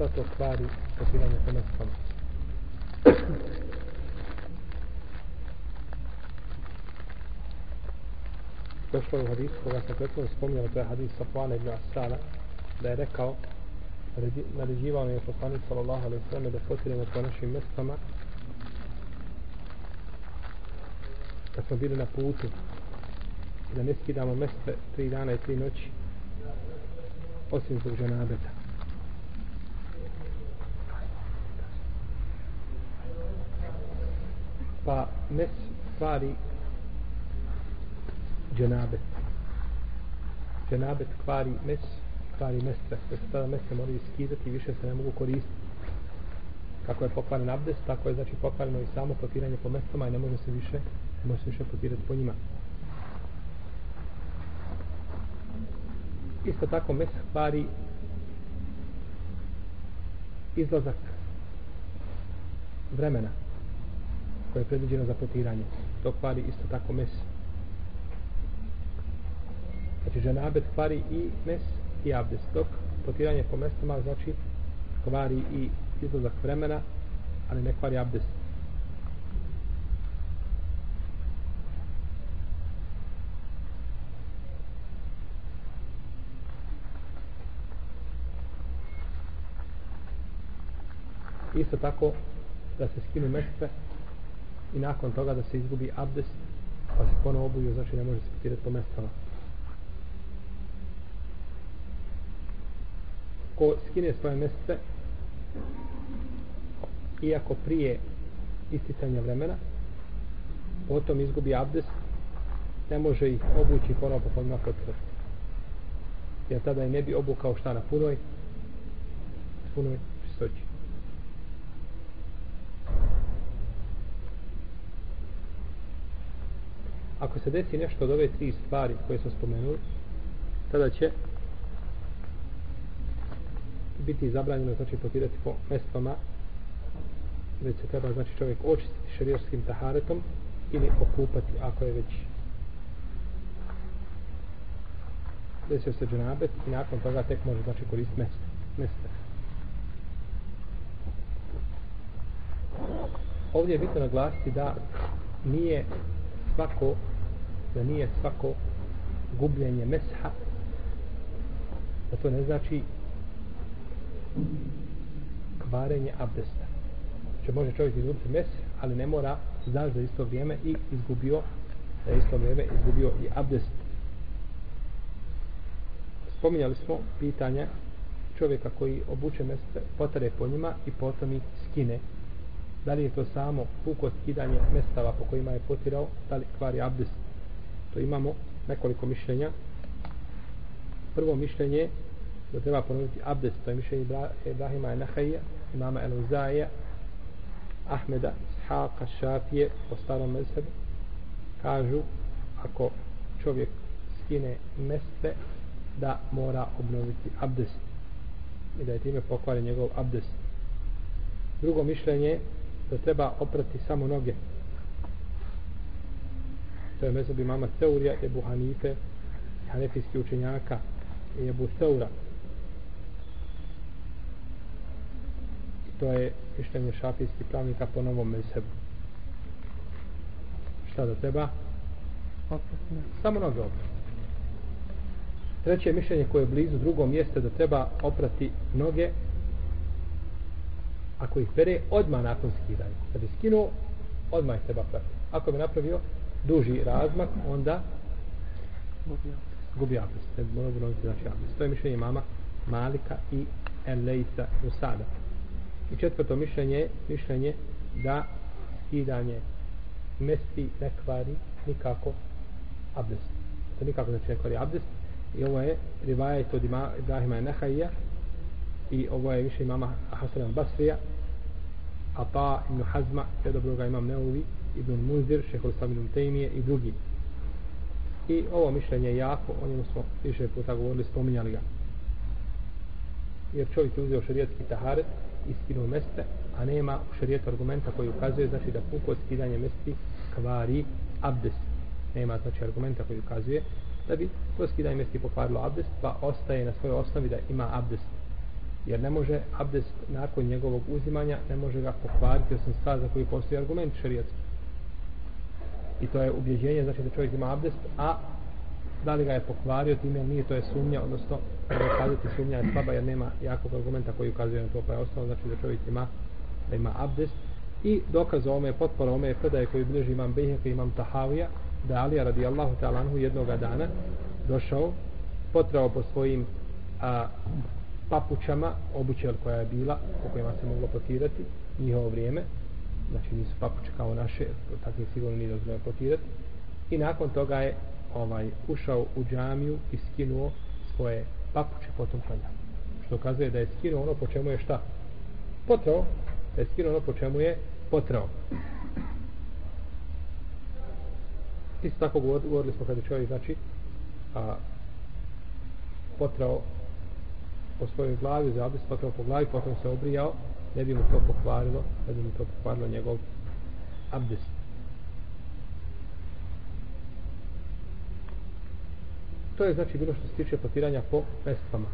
šta to kvari potiranje po. Došlo je u hadisu koga sam prethodno spominjao, to je hadis Safwana ibn Asana, da je rekao, naređivao je poslanik sallallahu alaihi sallam da potiramo po našim mestama kad smo bili na putu i da ne skidamo meste tri dana i tri noći osim zbog ženabeta. Pa mes kvari dženabet. Dženabet kvari mes, kvari mestre. Da se tada mestre moraju skidati i više se ne mogu koristiti. Kako je pokvaren abdest, tako je znači pokvareno i samo potiranje po mestama i ne može se više, ne može se više potirati po njima. Isto tako mes kvari izlazak vremena koje je predviđeno za potiranje. To kvari isto tako mes. Znači ženabet kvari i mes i abdes. Dok potiranje po mestama znači kvari i izlazak vremena, ali ne kvari abdes. Isto tako da se skinu mestve i nakon toga da se izgubi abdes pa se ponovo obuju, znači ne može se potirati po mestama. Ko skine svoje mjeste iako prije isticanja vremena potom izgubi abdes ne može ih obući ponovo po pojma potirati. Jer tada i ne bi obukao šta na punoj punoj čistoći. Ako se desi nešto od ove tri stvari koje smo spomenuli, tada će biti zabranjeno znači potirati po mestvama već se treba znači čovjek očistiti šarijarskim taharetom ili okupati ako je već desio se džanabet i nakon toga tek može znači koristiti mesto mesto. ovdje je bitno naglasiti da nije svako da nije svako gubljenje mesha da to ne znači kvarenje abdesta. Će može čovjek izgubiti mes ali ne mora znaš za isto vrijeme i izgubio za isto vrijeme izgubio i abdest. Spominjali smo pitanje čovjeka koji obuče mese potare po njima i potom ih skine da li je to samo puko skidanje mestava po kojima je potirao da li kvari abdest? To imamo nekoliko mišljenja. Prvo mišljenje da treba ponoviti abdest to je mišljenje Ibrahima Nahajja imama El Uzaija Ahmeda Ishaqa Šafije po starom mezhebu. Kažu ako čovjek skine meste da mora obnoviti abdest i da je time pokvaren njegov abdest. Drugo mišljenje da treba oprati samo noge to je mezheb imama Teurija, Ebu Hanife, Hanefijski učenjaka i Ebu Teura. I to je mišljenje šafijskih pravnika po novom mezhebu. Šta da treba? Samo noge oprati. Treće mišljenje koje je blizu drugom mjeste da treba oprati noge ako ih pere odmah nakon skidanja. Kad je skinuo, odmah ih treba prati. Ako bi napravio duži razmak, onda gubi abdest. Ne mora ponoviti znači abdest. To je mišljenje mama Malika i Elejsa Rusada. I četvrto mišljenje mišljenje da skidanje mesti ne kvari nikako abdest. To nikako znači ne kvari abdest. I ovo je rivajet od Ibrahima Nehajija i ovo je više mama Hasan al-Basrija Ata pa Ibn Hazma, sve dobro ga imam Neuvi Ibn Munzir, Šehol Samilum Tejmije i drugi. I ovo mišljenje je jako, o njemu smo više puta govorili, spominjali ga. Jer čovjek je uzeo šarijetski taharet i skinuo meste, a nema u šarijetu argumenta koji ukazuje, znači da puko skidanje mesti kvari abdes. Nema znači argumenta koji ukazuje da bi to skidanje mesti pokvarilo abdest pa ostaje na svojoj osnovi da ima abdest jer ne može abdest nakon njegovog uzimanja ne može ga pokvariti osim stvar za koji postoji argument šerijatski. I to je ubjeđenje znači da čovjek ima abdest a da li ga je pokvario time nije to je sumnja odnosno da kazati sumnja je slaba jer nema jakog argumenta koji ukazuje na to pa je ostalo znači da čovjek ima da ima abdest i dokaz ome potpora ome je predaje koji bliži imam Bejhek i imam Tahavija da je Alija radijallahu ta'ala anhu jednoga dana došao potrao po svojim a, papućama obućel koja je bila po kojima se moglo potirati njihovo vrijeme. Znači nisu papuče kao naše takve sigurno nije dozvoljeno potirati i nakon toga je ovaj ušao u džamiju i skinuo svoje papuče potom klanjao što kazuje da je skinuo ono po čemu je šta? Potrao. Da je skinuo ono po čemu je potrao. Isto tako govorili smo kada čovjek znači a, potrao po svojoj glavi, za abdest potrao po glavi, potom se obrijao, ne bi mu to pokvarilo, ne bi mu to pokvarilo njegov abdest. To je znači bilo što se tiče potiranja po mestvama.